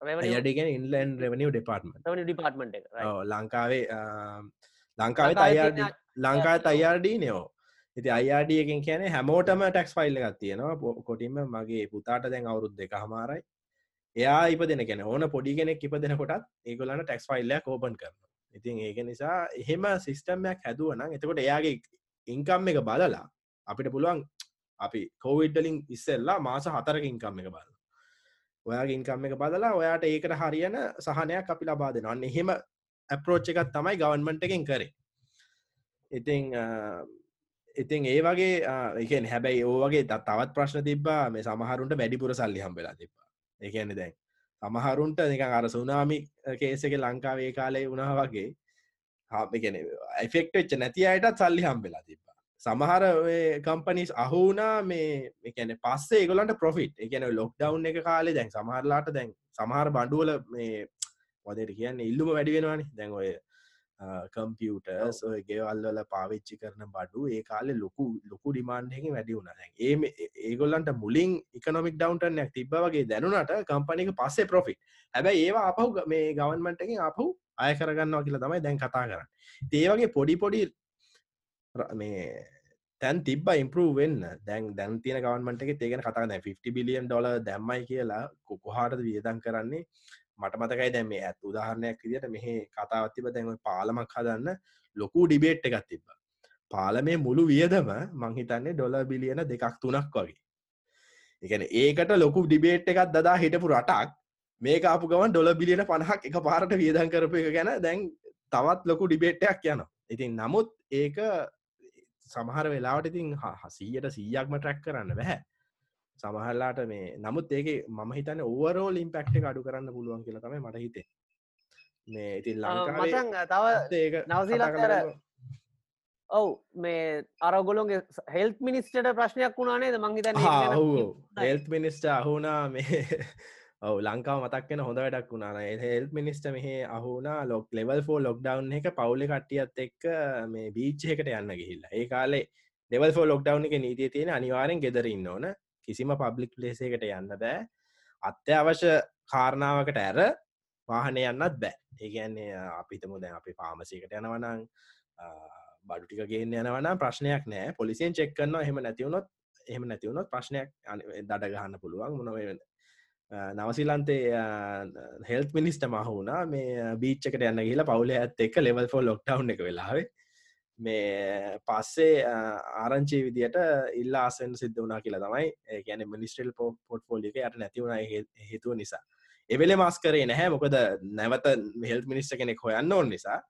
අයඩිගෙන් ඉන්ලන් රෙවනිව ඩිපාර්ට්මට ඩිපාර්ට්මට ලංකාවේ ලංකාවේ අයිඩ ලංකාත් අයිඩ නෝ ඉති අයිඩියකින් කියන හැමෝටම ටැක්ස් ෆයිල්ල එකක් තියෙනවා. කොටින්ම මගේ පුතාට දැන් අවුරුද් දෙක හමාරයි එයා ඉප දෙන කෙන ඕන පොඩි කෙනෙක් ඉප දෙන කොටත් ඒගොලන්න ටැක්ස් ෆයිල්ලයක් කෝපන් කරන ඉතින් ඒක නිසා එහෙම සිිස්ටම්මයක් හැදුවනම් එතකොට එයාගේ ඉංකම් එක බලලා අපිට පුළුවන් අපි කෝවිඩ්ඩලින් ඉස්සෙල්ලා මාස හතරක ඉංකම් එක බල ඔයාගේ ඉන්කම් එක බදලා ඔයාට ඒකට හරියන සහනයක් අපි ලබා දෙනන්න එහෙම ඇප්‍රෝච් එකත් තමයි ගවන්මන්ට එකෙන් කරේ ඉතිං ඉතින් ඒ වගේ එකෙන් හැබැයි ඕවගේ ත- තවත් ප්‍රශ්න තිබ්බා මේ සමහරුන්ට වැඩිපුර සල්ලි හම්බෙලා තිබ්බා. එකන්න දැන් සමහරුන්ට නික අර සුනාමි කේසක ලංකාවේ කාලේ වුණා වගේ හාපිගෙන ෆෙක්ට වෙච්ච නැති අයටත් සල්ලි හම්බෙලා තිබ්බා. සමහර කම්පනිස් අහුනා මේ එකන පස්සේ ගොලන්ට පොෆිට් එකන ලොක් ඩව් එක කාලේ දැන් සමහරලාට දැන් සමහර බඩුවල මේ මොදට කියන්න ඉල්ලුම වැඩිවෙනවානි දැන් ඔය කම්පියටර්ස් ඔය ගෙවල්වල පාවිච්චි කරන බඩු ඒ කාලෙ ලොකු ලොකු ඩිමාන්්හකින් වැඩි වුණ. ඒ ඒගොල්ලන්ට මුලින් එකනොමික් ඩවන්ටනයක් තිබ වගේ දැනුනට කම්පනික පස්සේ පොෆිට් හැබැයි ඒවා අපහු මේ ගවන්මටකින් අපහු අය කරගන්නවා කියලා තමයි දැන් කතා කරන්න. ඒවගේ පොඩි පොඩි මේ තැන් තිබ ඉම්පරූ වෙන්න. දැන් දැන් තියන ගවන්මට එක තේගෙන කතා 50 බිලියන් ඩොල දැම්මයි කියලා කොකොහාටද වියදන් කරන්නේ මට මතකයි දැම ඇත් උදාහරණයක් විදිට මෙහ කතාවත්තිබ දැන්ව පාලමක් හදන්න ලොකු ඩිබේට් එකත් තිබ්බ. පාලමේ මුළු වියදම මංහිතන්නේ ඩොල බිලියන දෙකක් තුනක් වගේ. එකන ඒකට ලොකු ඩිබේට් එකත් දදා හිටපු රටක් මේ අපපු ගවන් ඩොල බිලියන පණහක් එක පාරට වියදන් කරපු එක ගැන දැන් තවත් ලොකු ඩිබේට්ටයක් යන ඉතින් නමුත් ඒක සමහර වෙලාවට ඉතින් හසීයට සීයක්ම ට්‍රැක් කරන්න බැහැ සමහල්ලාට මේ නමුත් ඒක මම හිතන ඕවරෝල් ඉම්පෙක්ට අඩු කරන්න පුළුවන් කියල තම මට හිතේ මේ ඉතින් මචන් තව ඒක නවසීලන්තර ඔව් මේ අරගොලොන්ගේ හෙල්ත් මිනිස්ටට ප්‍රශ්නයක් වුණානේද මංහිතන හෙල්ත් මිනිස්ට අහුනා මේ ඔව ලංකාව මතක්ෙන හොඳ වැඩක් වුණන හෙල් මිනිස්ට මෙහ අහුනා ලොක් ලෙවල් ෆෝ ලොක්ඩවන් එක පවුලි කට්ටියත් එක්ක මේ බීච්චයකට යන්න ගිහිල්ලා. ඒ කාලේ දෙවල් ෆෝ ලොක්ඩවන් එක නීතිය තියෙන අනිවාරෙන් ගෙදරන්න ඕන කිසිම පබ්ලික් පලේසේකට යන්න බෑ. අත්‍යවශ්‍ය කාරණාවකට ඇර වාහනය යන්නත් බෑ. ඒගැන්නේ අපිතම දැන් අපි පාමසයකට යනවනං බඩුටික ගේන්න යනවනම් ප්‍රශ්නයක් නෑ. පොලිසියෙන් චෙක් කරනවා. එහෙම නැතිවුණොත් එහෙම නැතිවුණොත් ප්‍රශ්නයක් දඩ ගහන්න පුළුවන්. මොනව නවසිලන්තේ හෙල්ත් මිනිස්ට මහුුණා මේ බීච්චකට යන්න කියලා පවුල ඇත් එක ලෙවල් ෆෝ ලොක්ටව් එක වෙලාවේ. මේ පස්සේ ආරංචි විදියට ඉල්ලා ආසෙන් සිද්ධ වනා කියලා තමයි. ගැන මිනිස්ටල් පෝ පොට් ෆෝලික යට නැතිවුණ හේතුව නිසා. එවෙල මස් කරේ නැහැ. මොකද නැවත මෙහෙල් මිනිස්ට කෙනෙක් හොයන්න ඕන් නිසා.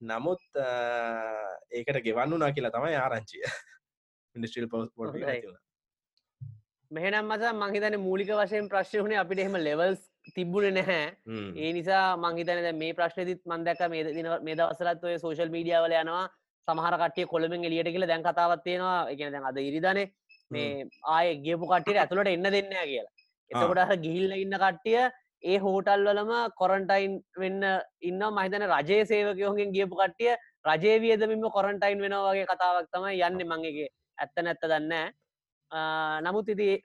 නමුත් ඒකට ගෙවන්නුනා කියලා තමයි ආරංචිය. මිනිස්ටල් පෝස් පොට් මෙහනම් මස මහිතන මූලික වශයෙන් ප්‍රශ්නයන අපිට එහෙම ලෙවල්ස් තිබ්බුණ නැහැ. ඒ නිසා මංහිතන මේ ප්‍රශ්නතිත් මන්දක මේ දවසලත් ඔය සෝශල් මීඩියාවල යනවා සමහර කටිය කොළමෙන් එලියට කියල දැන් කතාවත්වයෙනවා එක දැන් අද ඉරිධන මේ ආය ගියපු කටියට ඇතුළට එන්න දෙන්න කියලා. එතකොට ගිහිල්ල ඉන්න කට්ටිය ඒ හෝටල් වලම කොරන්ටයින් වෙන්න ඉන්න මහිතන රජය සේවකයෝගෙන් ගියපු කට්ටිය රජය වියදමින්ම කොරන්ටයින් වෙනවා වගේ කතාවක් තමයි යන්න මංගේ ඇත්ත නැත්ත දන්න නමුත් ඉති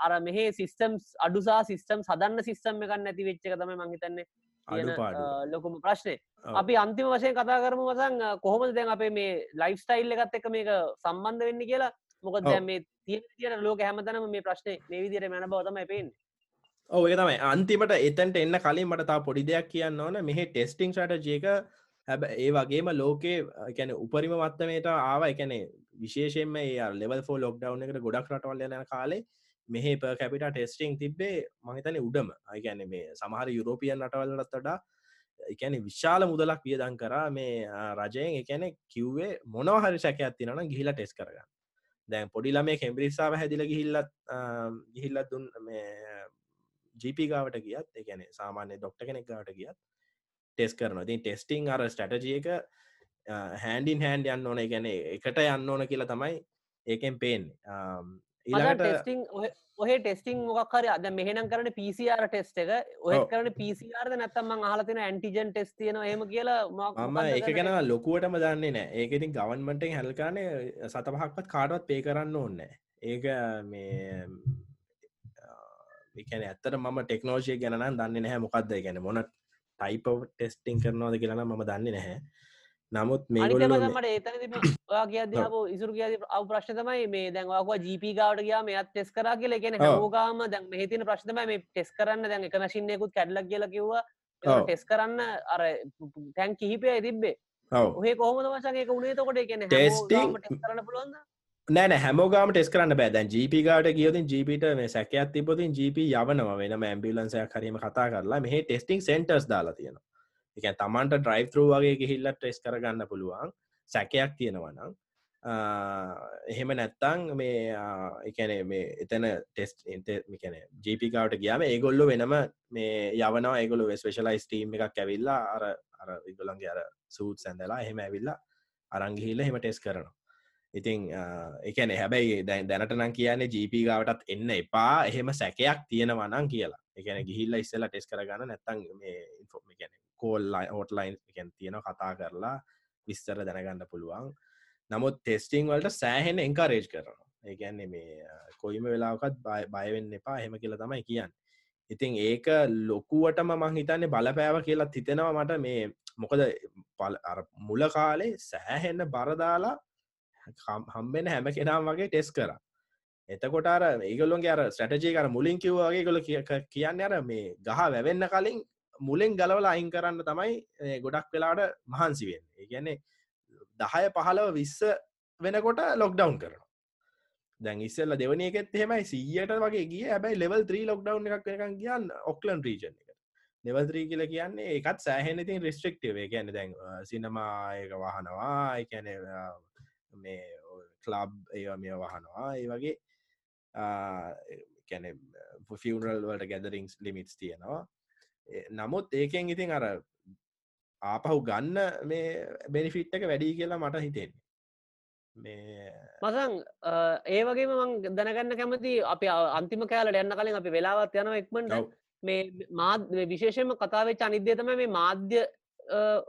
අර මෙහේ සිිස්ටම්ස් අඩුසා සිිස්ටම් සදන්න සිිස්ටම් එකක් නැති වෙච්චක තම මහිතන්නේ ලොකුම ප්‍රශ්නය අපි අන්තිම වශයෙන් කතා කරමු වසන් කොහොමද දැන් අපේ මේ ලයිෆ් ස්ටයිල් එකත් එක මේක සම්බන්ධ වෙන්න කියලා? මොකද දැ මේ තිය ලෝක හැමතනම මේ ප්‍රශ්නය මේ විදිර මැන බවතම පෙන් ඔය තමයි. අන්තිමට එතන්ට එන්න කලින් මට තා පොඩි දෙයක් කියන්න ඕන. මෙහ ටෙස්ටිං ට ජේක හැබ ඒ වගේම ලෝකේ එකැන උපරිම මත්තමයට ආව. එකනේ විශේෂෙන්ම ඒ ලෙවල් ලොක්ඩව් එකට ගොඩක් රටවල් යන කාලේ මෙහ ප කැපිට ටෙස්ටිං තිබේ මහිතන උඩම. අයිගැන මේ සමහර යුරෝපියන් රටවල්ලත් වඩා එකැන විශාල මුදලක් වියදන් කරා මේ රජයෙන්. එකැන කිව්වේ මොනවහරි සැකයක් තිනන ගිහිලා ටෙස් කරගන්න. දැන් පොඩිලා මේ කෙම්බරිස්සාාව හැදිල ගිහිල්ලත් ගිහිල්ලත් දුන් මේ ජීපිගාවට ගියත් එකන සාමාන්‍ය ඩොක්ට කෙනෙක් ගාවට ගියත් ටෙස් කරන තින් ටෙස්ටිං අර ස්ටටජියක හැන්ඩින් හැන්ඩ යන්න ඕන. ගැන එකට යන්න ඕන කියලා තමයි ඒකෙන් පේෙන් ඊට ඔහ ටෙස්ටිං මොක්හර අද මෙහෙනම් කරන පිසිR ටෙස්ට එක. ඔය කරන පිසිරද නැත්තම හලතින ඇන්ටිජන් ටෙස් තියන එම කියලා මම ඒක ගැන ලොකුවටම දන්නේ නෑ ඒකඉතින් ගවන්මටෙන් හැල්කානේ සත පහක්වත් කාඩවත් පේ කරන්න ඕන්න ඒක මේ එකන ඇත්තට මම ටෙක්නෝජය ගැනන් දන්න නැහැ මොකක්ද ගැන මොන ටයිප ටෙස්ටිං කරනවාද කියලන ම දන්නේ නැහැ නමුත් මේමට ඒතන ඔයා කිය ඉසුර කිය අව ප්‍රශ්න තමයි මේ දැන්වාක ජීප ගාවට ගයා මෙත් ටෙස් කර කියල. ගෙන හෝගාම දැන් මෙහිතින ප්‍රශ්නම මේ ටෙස් කරන්න දැන් එක මශින්නයකුත් කැඩලක් කියල කිව්වා. ටෙස් කරන්න අර තැන් කිහිපය තිබ්බේ. ඔහේ කොහොමද වශයක උනේ? තකොට කියන ටෙස්ටිං කරන්න පුළුවන්ද? නෑ හැමෝගම ටෙස් කරන්න බෑදැන් ජීපිගට කියතින් ජීපිට මේ සැකයක් තිබතින් ජීප යවනව. වෙන ඇම්බිලන්සයක් හරීම කතා කරලා මෙහ ටෙස්ටිං සෙන්ටර්ස් දාලා තියෙනවා එක තමන්ට ඩ්‍රයි් තරූ වගේ ගිහිල්ල ටෙස් කරගන්න පුළුවන්. සැකයක් තියෙනවනම් එහෙම නැත්තං මේ එකන මේ එතන ටෙස්ට කැන ජීපිකාවට ගියාම ඒගොල්ලො වෙනම මේ යවනවා. ඒගොලු ස්පේශලයිස් ටීම් එකක් ඇවිල්ලා අර අර ඉගොලන්ගේ අර සූත් සැඳලා එහෙම ඇවිල්ලා අරංගිහිල්ල හෙම ටෙස් කරනවා. ඉතිං එකන හැබැයි දැන් දැනට නම් කියන්නේ ජීප ගාවටත් එන්න එපා. එහෙම සැකයක් තියෙනවනං කියලා. එකන ගිහිල්ල ඉස්සලා ටෙස් කරගන්න නැත්තන් මේ කෝල්ලයි හෝටලයින් එකන් තියෙන කතා කරලා විස්තර දැනගන්න පුළුවන්. නමුත් ටෙස්ටිං වලට සෑහෙන එංකාරේජ් කරනවා. ඒගැන්නේ මේ කොයිම වෙලාවකත් බයවෙන්න එපා. හෙම කියලා තමයි කියන්න. ඉතින් ඒක ලොකුවටම මං හිතන්නේ බලපෑව කියලා හිතෙනවා මට මේ මොකද මුල කාලේ සෑහෙන්න බරදාලා හම්බෙන හැම කෙනම් වගේ ටෙස් කර. එතකොට අර ඒගොල්ලොන්ගේ අර ස්ටටජී කර මුලින් කිව්වාගේ ගොල කියන්න අර මේ ගහ වැවෙන්න කලින් මුලෙන් ගලවල අයින් කරන්න තමයි ගොඩක් වෙලාට මහන්සිවෙන් ඒ කියන්නේ දහය පහලව විස්ස වෙනකොට ලොක්ඩවන් කරන දැන් ඉස්සල්ල දෙවනයකෙත් එහෙමයි. සීයට වගේ ගිය. හැබයි ලෙවල් 3 ලොක්ඩවන් එකක් එකක් කියන්න ඔක්ලන් රීජන් එක ලෙවල්ත්‍රී කියල කියන්නේ එකත් සෑහෙන ඉතින් රිස්ට්‍රක්ටව ගැන දැන් සිනමායක වහනවා. එකැන මේ කලබ් ඒ මේ වහනවා. ඒ වගේ කැන ෆියනල් වලට ගැදරිංස් ලිමිටස් තියෙනවා නමුත් ඒකෙන් ඉතින් අර ආපහු ගන්න මේ බෙනිෆිට් එක වැඩි කියලා මට හිතෙන්නේ. මසං ඒ වගේ මං දැනගන්න කැමති අපි අන්තිම කෑලට යන්න කලින් අපි වෙලාවත් යන එක්මට මේ මාත් විශේෂම කතාවේ අනිද්‍ය තම මේ මාධ්‍ය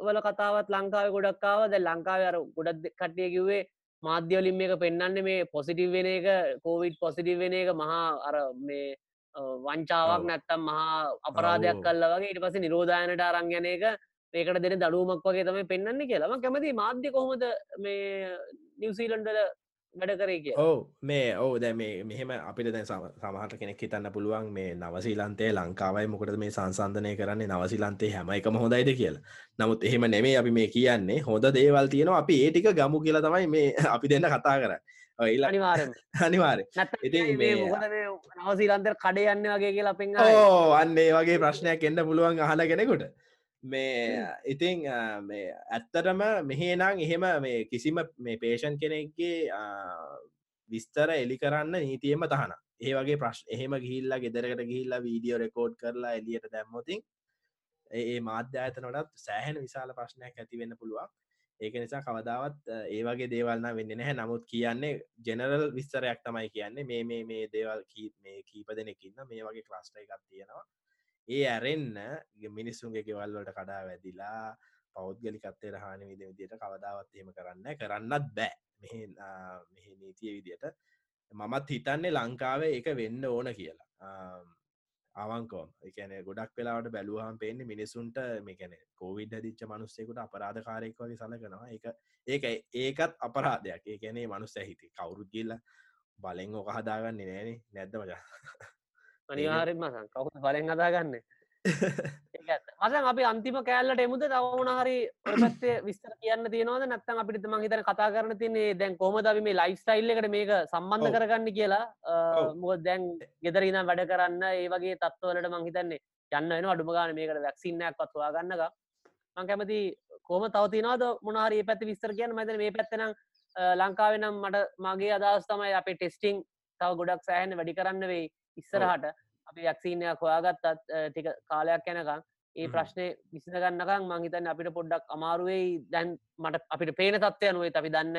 වල කතාවත් ලංකාව ගොඩක්කාව ද ලංකාව අර ගොඩක් කට්ටිය කිව්වේ මාධ්‍යවලින් මේක පෙන්න්න මේ පොසිටිව් වෙන එක කෝවිඩ් පොසිටිව් වෙන එක මහා අර මේ වංචාවක් නැත්තම් මහා අපරාධයක් කල්ල වගේ ඉට පස නිරෝධායනට අරංගන එක ඒකට දෙන දඩුවමක් වගේ තමයි පෙන්න්න කියලම කැමති මාධ්‍ය කොහොමද මේ නිවසීලන්ඩල වැඩ කරේ කිය ඕ මේ ඕ දැ මේ මෙහෙම අපිට දැන් සමහට කෙනෙක් හිතන්න පුළුවන් මේ නවසීලන්තේ ලංකාවයි මොකද මේ සංසන්ධනය කරන්නේ නවසිලන්තේ හැම එකම හොඳයිද කියලා. නමුත් එහෙම නෙමේ අපි මේ කියන්නේ හොඳ දේවල් තියෙනවා අපි ඒටික ගමු කියලා තමයි මේ අපි දෙන්න කතා කර අනිවාර අනිවාර නවසීලන්තර කඩ යන්න වගේ කියලා පෙන් ඕ අන්නේ වගේ ප්‍රශ්නයක් එන්න පුළුවන් අහල කෙනෙකුට මේ ඉතිං ඇත්තටම මෙහේනං එහෙම මේ කිසිම මේ පේෂන් කෙනෙක්ගේ විස්තර එලි කරන්න නීතියම තහන ඒ වගේ ප්‍රශ් එහෙම ගිහිල්ලා ගෙදරකට ගිහිල්ලා වීඩියෝ රෙකෝඩ් කරලා එලියට දැම්මොතින් ඒ මාධ්‍යායතනටත් සෑහෙන විශාල ප්‍රශ්නයක් ඇතිවෙන්න පුළුවන්. ඒක නිසා කවදාවත් ඒ වගේ දේවල්න්න වෙන්න නැහැ. නමුත් කියන්නේ ජෙනරල් විස්තරයක් තමයි කියන්නේ. මේ මේ මේ දේවල් කී මේ කීප දෙනෙකින්න මේ වගේ ක්ලස්ට එකක් තියෙනවා ඒ ඇරෙන්න මිනිස්සුන්ගේ ගෙවල්වලට කඩා වැදිලා පෞද්ගලිකත්තේ රහන විද විදියට කවදාවත් එහෙම කරන්න කරන්නත් බෑ. මෙහ මෙහ නීතිය විදියට මමත් හිතන්නේ ලංකාවේ එක වෙන්න ඕන කියලා. අවංකෝම් එකන ගොඩක් වෙලාට බැලුවහම් පෙන්න්නේ මිනිසුන්ට මේකැන කෝවිඩ් දිච්ච මනුස්සෙකුට අපරාධකාරයෙක් වගේ සලකනවා. එක ඒක ඒකත් අපරාධයක්. ඒකැනේ මනුස්ස ඇහිති කවුරුත් කියල්ල බලෙන් ඕක හදාගන්න නෑන නැද්ද මජා අනිවාරෙන් මසන් කවු බලෙන් හදාගන්න? මසන් අපි අන්තිම කෑල්ලට එමුද? තවුණහරි ඔපත්තේ විස්තර කියන්න තියනවද? නැත්තම් අපිට මහිතන කතා කරන තින්නේ දැන් කොමද මේ ලයිෆ් ස්ටයිල් එකට මේක සම්බන්ධ කරගන්න කියලා? මුව දැන් ගෙදරනම් වැඩ කරන්න ඒ වගේ තත්වලට මංහිතන්නේ යන්න එන අඩුමගාන මේකට වැක්සින්නයක් පත්වා ගන්නක මං කැමති කෝම තවතිනවාද මොනාරී පැත්ති විස්තර කියන්න? මතන මේ පැත්තනම් ලංකාවෙනම් මට මගේ අදස් තමයි අපේ ටෙස්ටිං තව ගොඩක් සෑහන වැඩි කරන්න වෙයි ඉස්සරහට අපි යක්ෂීනයක් හොයාගත්තත් ටික කාලයක් යැනකම් ඒ ප්‍රශ්නය විසිනගන්නකම් මංහිතන් අපිට පොඩ්ඩක් අමාරුවෙයි. දැන් මට අපිට පේන තත්වය අනුවේ අපි දන්න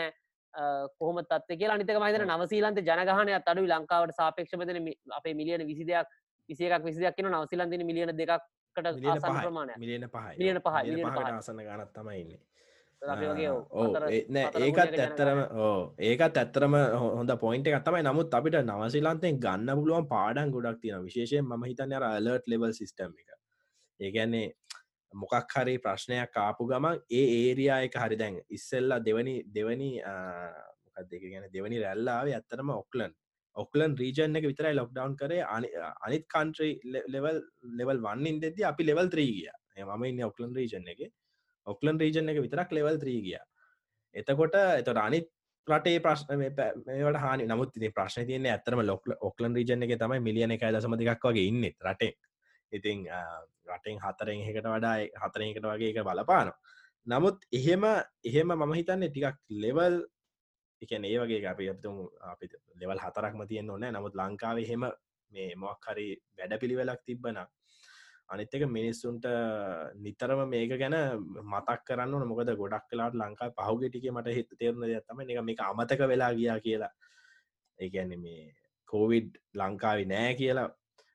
කොහම තත්ව කිය අනිතක මහිතන නවසීලන්ත ජනගහනය අඩු ලංකාවට සාපේක්ෂපතන අපේ මිලියන විසිදයක් විසියක් විසියක් කියන නවසිලන්තින මිලියන දෙකක්කට ප්‍රමාණය මිලියන පහ මිලියන පහ ආසන ගනත් තමයින්නේ ඒකත් ඇත්තරම ඕ ඒකත් ඇත්තරම හොඳ පොයින්ට එකක්. තමයි නමුත් අපිට නවසිලන්තෙන් ගන්න පුළුවන් පාඩන් ගොඩක් තියෙන විශේෂයෙන් ම හිතන්න අර අලර්ට් ලෙවල් සිිටම් එක. ඒගැන්නේ මොකක් හරි ප්‍රශ්නයක් කාපු ගමන් ඒ ඒරයා එක හරි දැන් ඉස්සෙල්ලා දෙවනි දෙවනි මොකක් දෙක ගැන දෙවනි රැල්ලාවේ ඇත්තරම ඔක්ලන් ඔක්ලන් රීජන් එක විතරයි ලොක්ඩවන් කරේ. අනිත් කන්ට්‍රී ලෙවල් ලෙවල් වන්නින් දෙද අපි ලෙවල් ත්‍රී ගිය. මම ඉන්න ඔක්ලන් රීජන් එක ඔක්ලන් රීජන් එක විතරක් ලෙවල් ත්‍රී ගිය. එතකොට එතොට අනිත් රටේ ප්‍රශ්න මේට හනි. නමුත් ති ප්‍රශ්න තියන ඇතරම ලොක් ඔක්ලන් රීජන එක තමයි මිලියන එක දසමතිකක් වගේ ඉන්න රටේ ඉතිං රටෙන් හතරෙන් එකට වඩා හතරයකට වගේ එක බලපාන නමුත් එහෙම එහෙම මම හිතන්නේ ටිකක් ලෙවල් එකන ඒ වගේ අපි අපතුම් අපි ලෙවල් හතරක්ම තියෙන් ඕන්න නමුත් ලංකාව එහෙම මේ මොක් හරි වැඩ පිළිවෙලක් තිබ්බන අනිත්තක මිනිස්සුන්ට නිතරම මේක ගැන මතක් කරන්න මොකද ගොඩක් කලාට ලංකා පහුගෙටික මට හිත තේරන තම එක මේ අමතක වෙලා ගියා කියලා. ඒගැන මේ කෝවිඩ් ලංකාවි නෑ කියලා.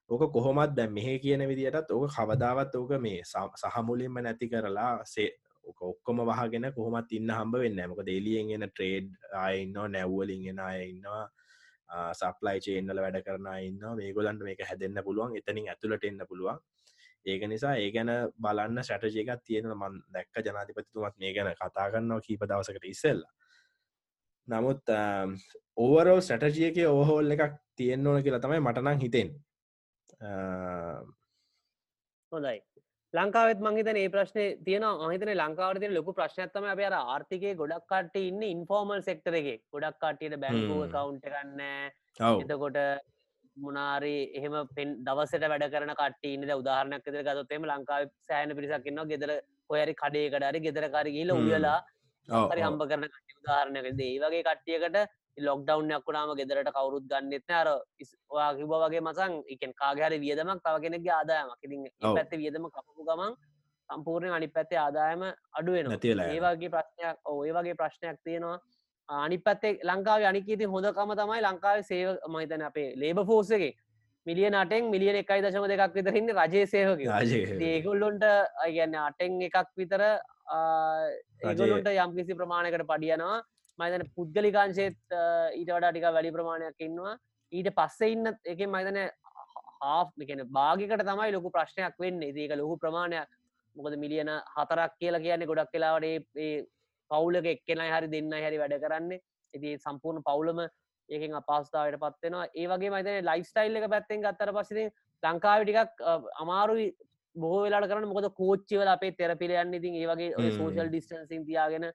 ඕක කොහොමත් දැ මෙහ කියන විදිටත් ඕක කවදාවත් ඕක මේ සහමුලින්ම නැති කරලා සේ ඕක ඔක්කොම වහගෙන කොහොමත් ඉන්න හම්බ වෙන්න මොක දෙලියෙන්ගෙන ට්‍රේඩ් අයන්න නැව්වලින්ගෙන අය ඉන්නවා සප්ලයි චේන්නල වැඩ කරන ඉන්න මේගොලන්ට මේක හැදන්න පුළුවන්. එතනින් ඇතුළට එන්න පුළුවන්. ඒක නිසා ඒ ගැන බලන්න සැටජයකත් තියෙන මන් දැක්ක ජනාතිපතිතුමත් මේ ගැන කතා කරන්නවා කීප දවසකට ඉස්සෙල්ල. නමුත් ඕවරෝ සැටජියක ඕහෝල් එකක් තියෙන්න්න ඕන කියලා තමයි මටනං හිතෙන් හොඳයි. ලංකාවත් මංහිතන ඒ ප්‍රශ්නය තියෙන අහිතන ලංකාවරතිය ලොකු ප්‍රශ්නත්තම අප අර ආර්ථිකය ගොඩක් කට ඉන්න ඉන්ෆෝර්මල් සෙක්ටර එක. ගොඩක් කාටියට බැංකුව කවුන්ට ගන්න. එතකොට මුණනාරි එහෙම පෙන් දවසට වැඩ කරන කටන්න උදාහරනක් ෙදර ගතොත්තේම ලංකාව සෑන පිරිසක්න්න ගෙදර හොයරි කඩේකටරි ගෙදරකාරගීල උයලා හරි හම්බ කරන කට උදාහරණයක ඒ වගේ කට්ටියකට ලොක්ඩවන්යක් වුණාම ගෙදරට කවරුත් ගන්නෙත්න අර ඔයා කිබ වගේ මසන් එකෙන් කාගහරි වියදමක් තව කෙනෙක්ගේ ආදායමක්. ඉතින් පැත්ත වියදම කපපු ගමන් සම්පූර්ණය අනි පැත්තේ ආදායම අඩුවෙන ඒවාගේ ප්‍රශ්නයක් ඔය වගේ ප්‍රශ්නයක් තියෙනවා අනි පත්තේ ලංකාව අනිකීති හොඳකම තමයි ලංකාව සේව මහිතන අපේ ලේබ ෆෝසගේ මිලිය නටෙන් මිලියන එකයි දශම දෙකක් විතරන්න රජය සේවක ඒගොල්ලොන්ට අගන්න අටෙන් එකක් විතර ඒගොලොන්ට යම්කිසි ප්‍රමාණකට පඩියනවා. මයිතන පුද්ගලිකාංශේත් ඊට වඩා ටික වැඩි ප්‍රමාණයක් ඉන්නවා. ඊට පස්සේ ඉන්න එක මයිතන හාෆ්කෙන භාගිකට තමයි ලොකු ප්‍රශ්නයක් වෙන්න. ඒක ලොකු ප්‍රමාණයක්. මොකද මිලියන හතරක් කියලා කියන්නේ ගොඩක් කලාවට පවුලක එක්කෙන හරි දෙන්න හැරි වැඩ කරන්න. ඉති සම්පූර්ණ පවුලම ඒකෙන් අපස්ථාවට පත්වෙනවා ඒ වගේ මතන ලයිස්ටයිල් එක පැත්තෙන් ගත්තර පසිති ලංකාව ටිකක් අමාරුයි බොහෝ වෙලාට කරන මොකද කෝච්චිවල අපේ තෙරපිලයන්න ඉතින් ඒ වගේ සෝෂල් ඩිස්ටන්සින් තියාගෙන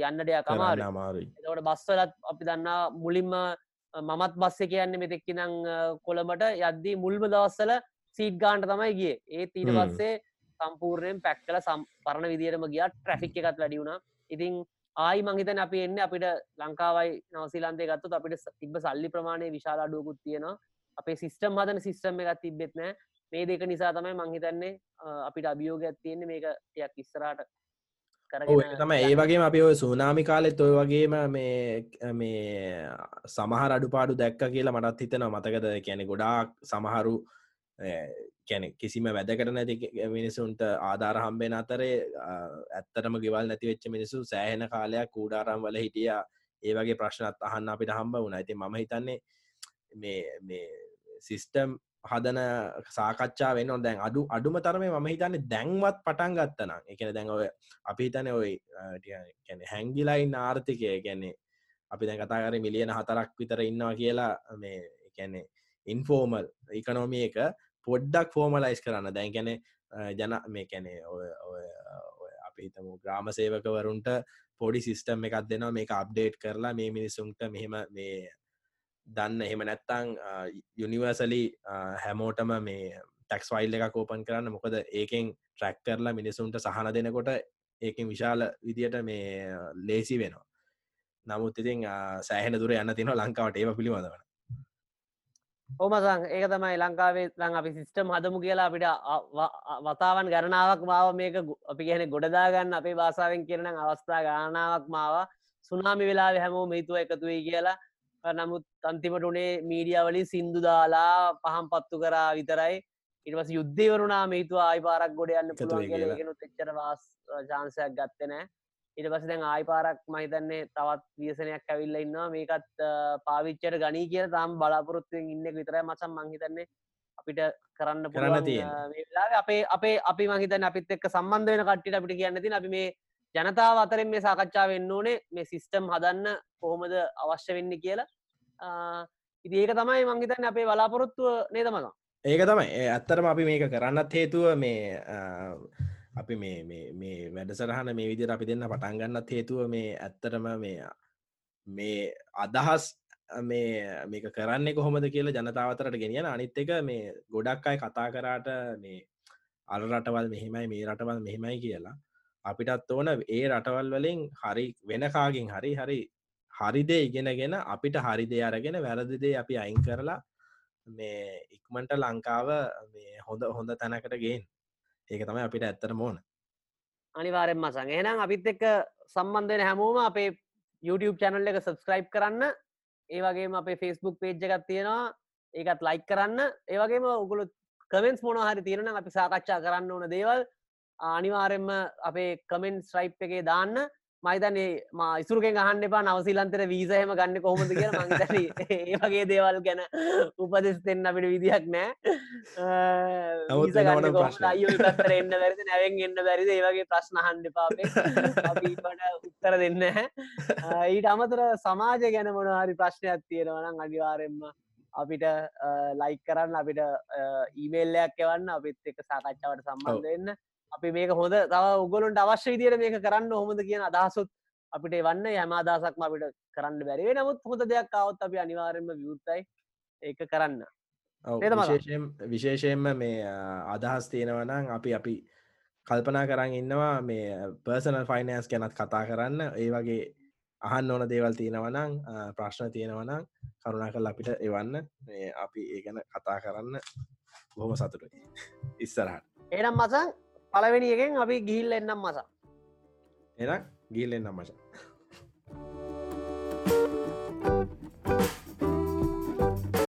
යන්න දෙයක් අමාර එතවට බස්වලත් අපි දන්නා මුලින්ම මමත් බස්ස කියන්න මෙතෙක්කි නං කොළඹට. යද්දී මුල්ම දවස්සල සීට් ගාන්ට තමයි ගිය. ඒ ඊට පස්සේ සම්පූර්ණයෙන් පැක් කල සම් පරණ විදිරම ගිය. ට්‍රෆික් එකත් වැඩියුණ ඉතින් ආයි මංහිතන අපි එන්න අපිට ලංකාවයි නවසිලන්තේ ගත්තුත් අපිට තිබ සල්ලි ප්‍රමාණය විශාල අඩුවකුත් තියෙනවා. අපේ සිිස්ටම් හදන සිිස්ටම් එකත් තිබෙත් නෑ. මේ දෙක නිසා තමයි මංහිතන්නේ අපිට අභියෝගයක් තියෙන්නේ මේක ටයක් ඉස්සරාට තම ඒ වගේ අපි ඔය සූනාමි කාලෙත් ඔය වගේම මේ මේ සමහර අඩුපාඩු දැක්ක කියලා මටත් හිතන මතකද? කියැනෙ ගොඩාක් සමහරු කැනෙ කිසිම වැදකට නැති මිනිසුන්ට ආධාර හම්බෙන අතරේ ඇත්තටම ගෙවල් නැති වෙච්ච මිනිසු සෑහෙන කාලයක් කූඩාරම් වල හිටිය ඒ වගේ ප්‍රශ්නත් අහන්න අපිට හම්බ වුණ ඇති ම හිතන්නේ මේ මේ සිිස්ටම් හදන සාකච්ඡා වෙන්න දැන් අඩු අඩුම තරම ම හිතන්නේ දැන්වත් පටන් ගත්තනම් එකන දැන් ඔය අපි හිතන ඔයි කැන හැංගිලයින් ආර්ථිකය ගැන්නේ අපි දැන් කතාකර මිලියන හතරක් විතර ඉන්නවා කියලා මේ එකැනෙ ඉන්ෆෝමල් ඉකනොමිය එක. පොඩ්ඩක් ෆෝමලයිස් කරන්න. දැන් ගැන ජන මේ කැනේ අපි හිතමු ග්‍රාම සේවකවරුන්ට පොඩි සිිස්ටම් එකක් දෙනවා. මේක අප්ඩේට් කරලා මේ මිනිසුන්ට මෙහෙම මේ දන්න. එහෙම නැත්තං යුනිවර්සලි හැමෝටම මේ ටැක්ස් වයිල් එක කෝපන් කරන්න. මොකද ඒකෙන් ට්‍රැක් කරලා මිනිසුන්ට සහන දෙනකොට ඒකින් විශාල විදියට මේ ලේසි වෙනවා. නමුත් ඉතින් සෑහෙන දුර යන්න තින ලංකාවට. ඒව පිළිබඳවන. ඕමසං ඒක තමයි ලංකාවේ ලං අපි සිිස්ටම් හදමු කියලා අපිට වතාවන් ගණනාවක් මාව මේක අපි කියන ගොඩදාගන්න අපේ භාසාාවෙන් කියරන අවස්ථා ගානාවක් මාව සුනාමි වෙලා හැමෝ මේතුව එකතුවයි කියලා. නමුත් අන්තිමට උනේ මීඩියවලින් සින්දු දාලා පහම් පත්තු කරා විතරයි. ඉටවස යුද්ධවරුණා මේතුව ආයි පාරක් ගොඩ යන්න පුළුවන් එච්චර වාස් ජාන්සයක් ගත්තනෑ ඉට පස දැන් ආයි පාරක් මහිතන්නේ තවත් වියසනයක් ඇවිල්ල ඉන්නවා. මේකත් පාවිච්චට ගනී කිය තම් බලාපොරොත්තුවෙන් ඉන්න විතරයි මසම් මංහිතන්නේ අපිට කරන්න කරන්න තිය අපේ අපේ අපි මහිතන අපිත් එක්ක සම්බන්ධ වෙන කට්ටිට අපිට කියන්න තින අපි මේ ජනතාව අතරෙන් මේ සාකච්ඡා වෙන්න ඕනේ. මේ සිිස්ටම් හදන්න කොහොමද අවශ්‍ය වෙන්න කියලා. ඉති ඒක තමයි මංගිතන්න අපේ බලාපොරොත්තුව නේදමග ඒක තමයි. ඇත්තරම අපි මේක කරන්නත් හේතුව මේ අපි මේ වැඩසරහන මේ විදිර අපි දෙන්න පටන්ගන්නත් හේතුව මේ ඇත්තරම මේ මේ අදහස් මේ මේක කරන්නේ කොහොමද කියලා ජනතාවතරට ගෙනියන. අනිත් එක මේ ගොඩක් අයි කතා කරාට මේ අර රටවල් මෙහෙමයි මේ රටවල් මෙහෙමයි කියලා. අපිටත් ඕන ඒ රටවල් වලින් හරි වෙනකාගෙන් හරි හරි හරිදේ ඉගෙනගෙන අපිට හරිදේ අරගෙන වැරදිදේ අපි අයින් කරලා මේ ඉක්මට ලංකාව මේ හොඳ හොඳ තැනකට ගේන් ඒක තමයි අපිට ඇත්තට මෝන අනිවාරෙන් මසං එහෙනම් අපිත් එක්ක සම්බන්ධන හැමෝම අපේ YouTube චැනල් එක සබස්ක්‍රයිබ් කරන්න. ඒවගේම අපේ ෆෙස්බුක් පේජ් එකත් තියෙනවා. ඒකත් ලයික් කරන්න. ඒවගේම උගුලු කමෙන්ස් මොන හරි තියෙන අපි සාකච්ඡා කරන්න ඕන දේවල්. අනිවාරෙන්ම අපේ කමෙන්ට් ස්ට්‍රයිප් එකේ දාන්න. මයිතන්නේ මා ඉසුරකෙන් අහන්න එපා නවසිලන්තර වීසහම ගන්න කොහොමද කිය මංතන ඒ වගේ දේවල් ගැන උපදෙස් දෙන්න අපිට විදිහක් නෑ. අයතර එන්න වැරද නැවෙන් එන්න බැරිද? ඒවගේ ප්‍රශ්න හන්ඩ පාපේ උත්තර දෙන්න ඊට අමතර සමාජ ගැන මොනහරි ප්‍රශ්නයක් තියෙනවනම් අනිවාරෙන්ම අපිට ලයික් කරන්න අපිට ඊමේල්ලයක් එවන්න. අපිත් එක සාකච්ඡාවට සම්බන්ධ වෙන්න අපි මේක හොඳ තව උගලන්ට අවශ්‍ය විදියට මේක කරන්න හොමද කියන අදහසුත් අපිට වන්න යම අදසක්ම අපිට කරන්න බැරිවේ නමුත් හොඳ දෙයක් අවුත් අපි අනිවාරෙන්ම විවෘත්තයි ඒක කරන්න. විශේෂයෙන්ම මේ අදහස් තියෙනවනම් අපි අපි කල්පනා කරන්න ඉන්නවා මේ පර්සනල් ෆයිනන්ස් ගැනත් කතා කරන්න. ඒ වගේ අහන්න ඕන දේවල් තියෙනවනම් ප්‍රශ්න තියෙනවනම් කරුණා කල් අපිට එවන්න. අපි ඒ ගැන කතා කරන්න බොහොම සතුටයි. ඉස්සරහට. එනම් මසං පලවෙනි එකෙන් අපි ගිහිල් එන්නම් මසා. එනම් ගිල්ලෙන්නම් මච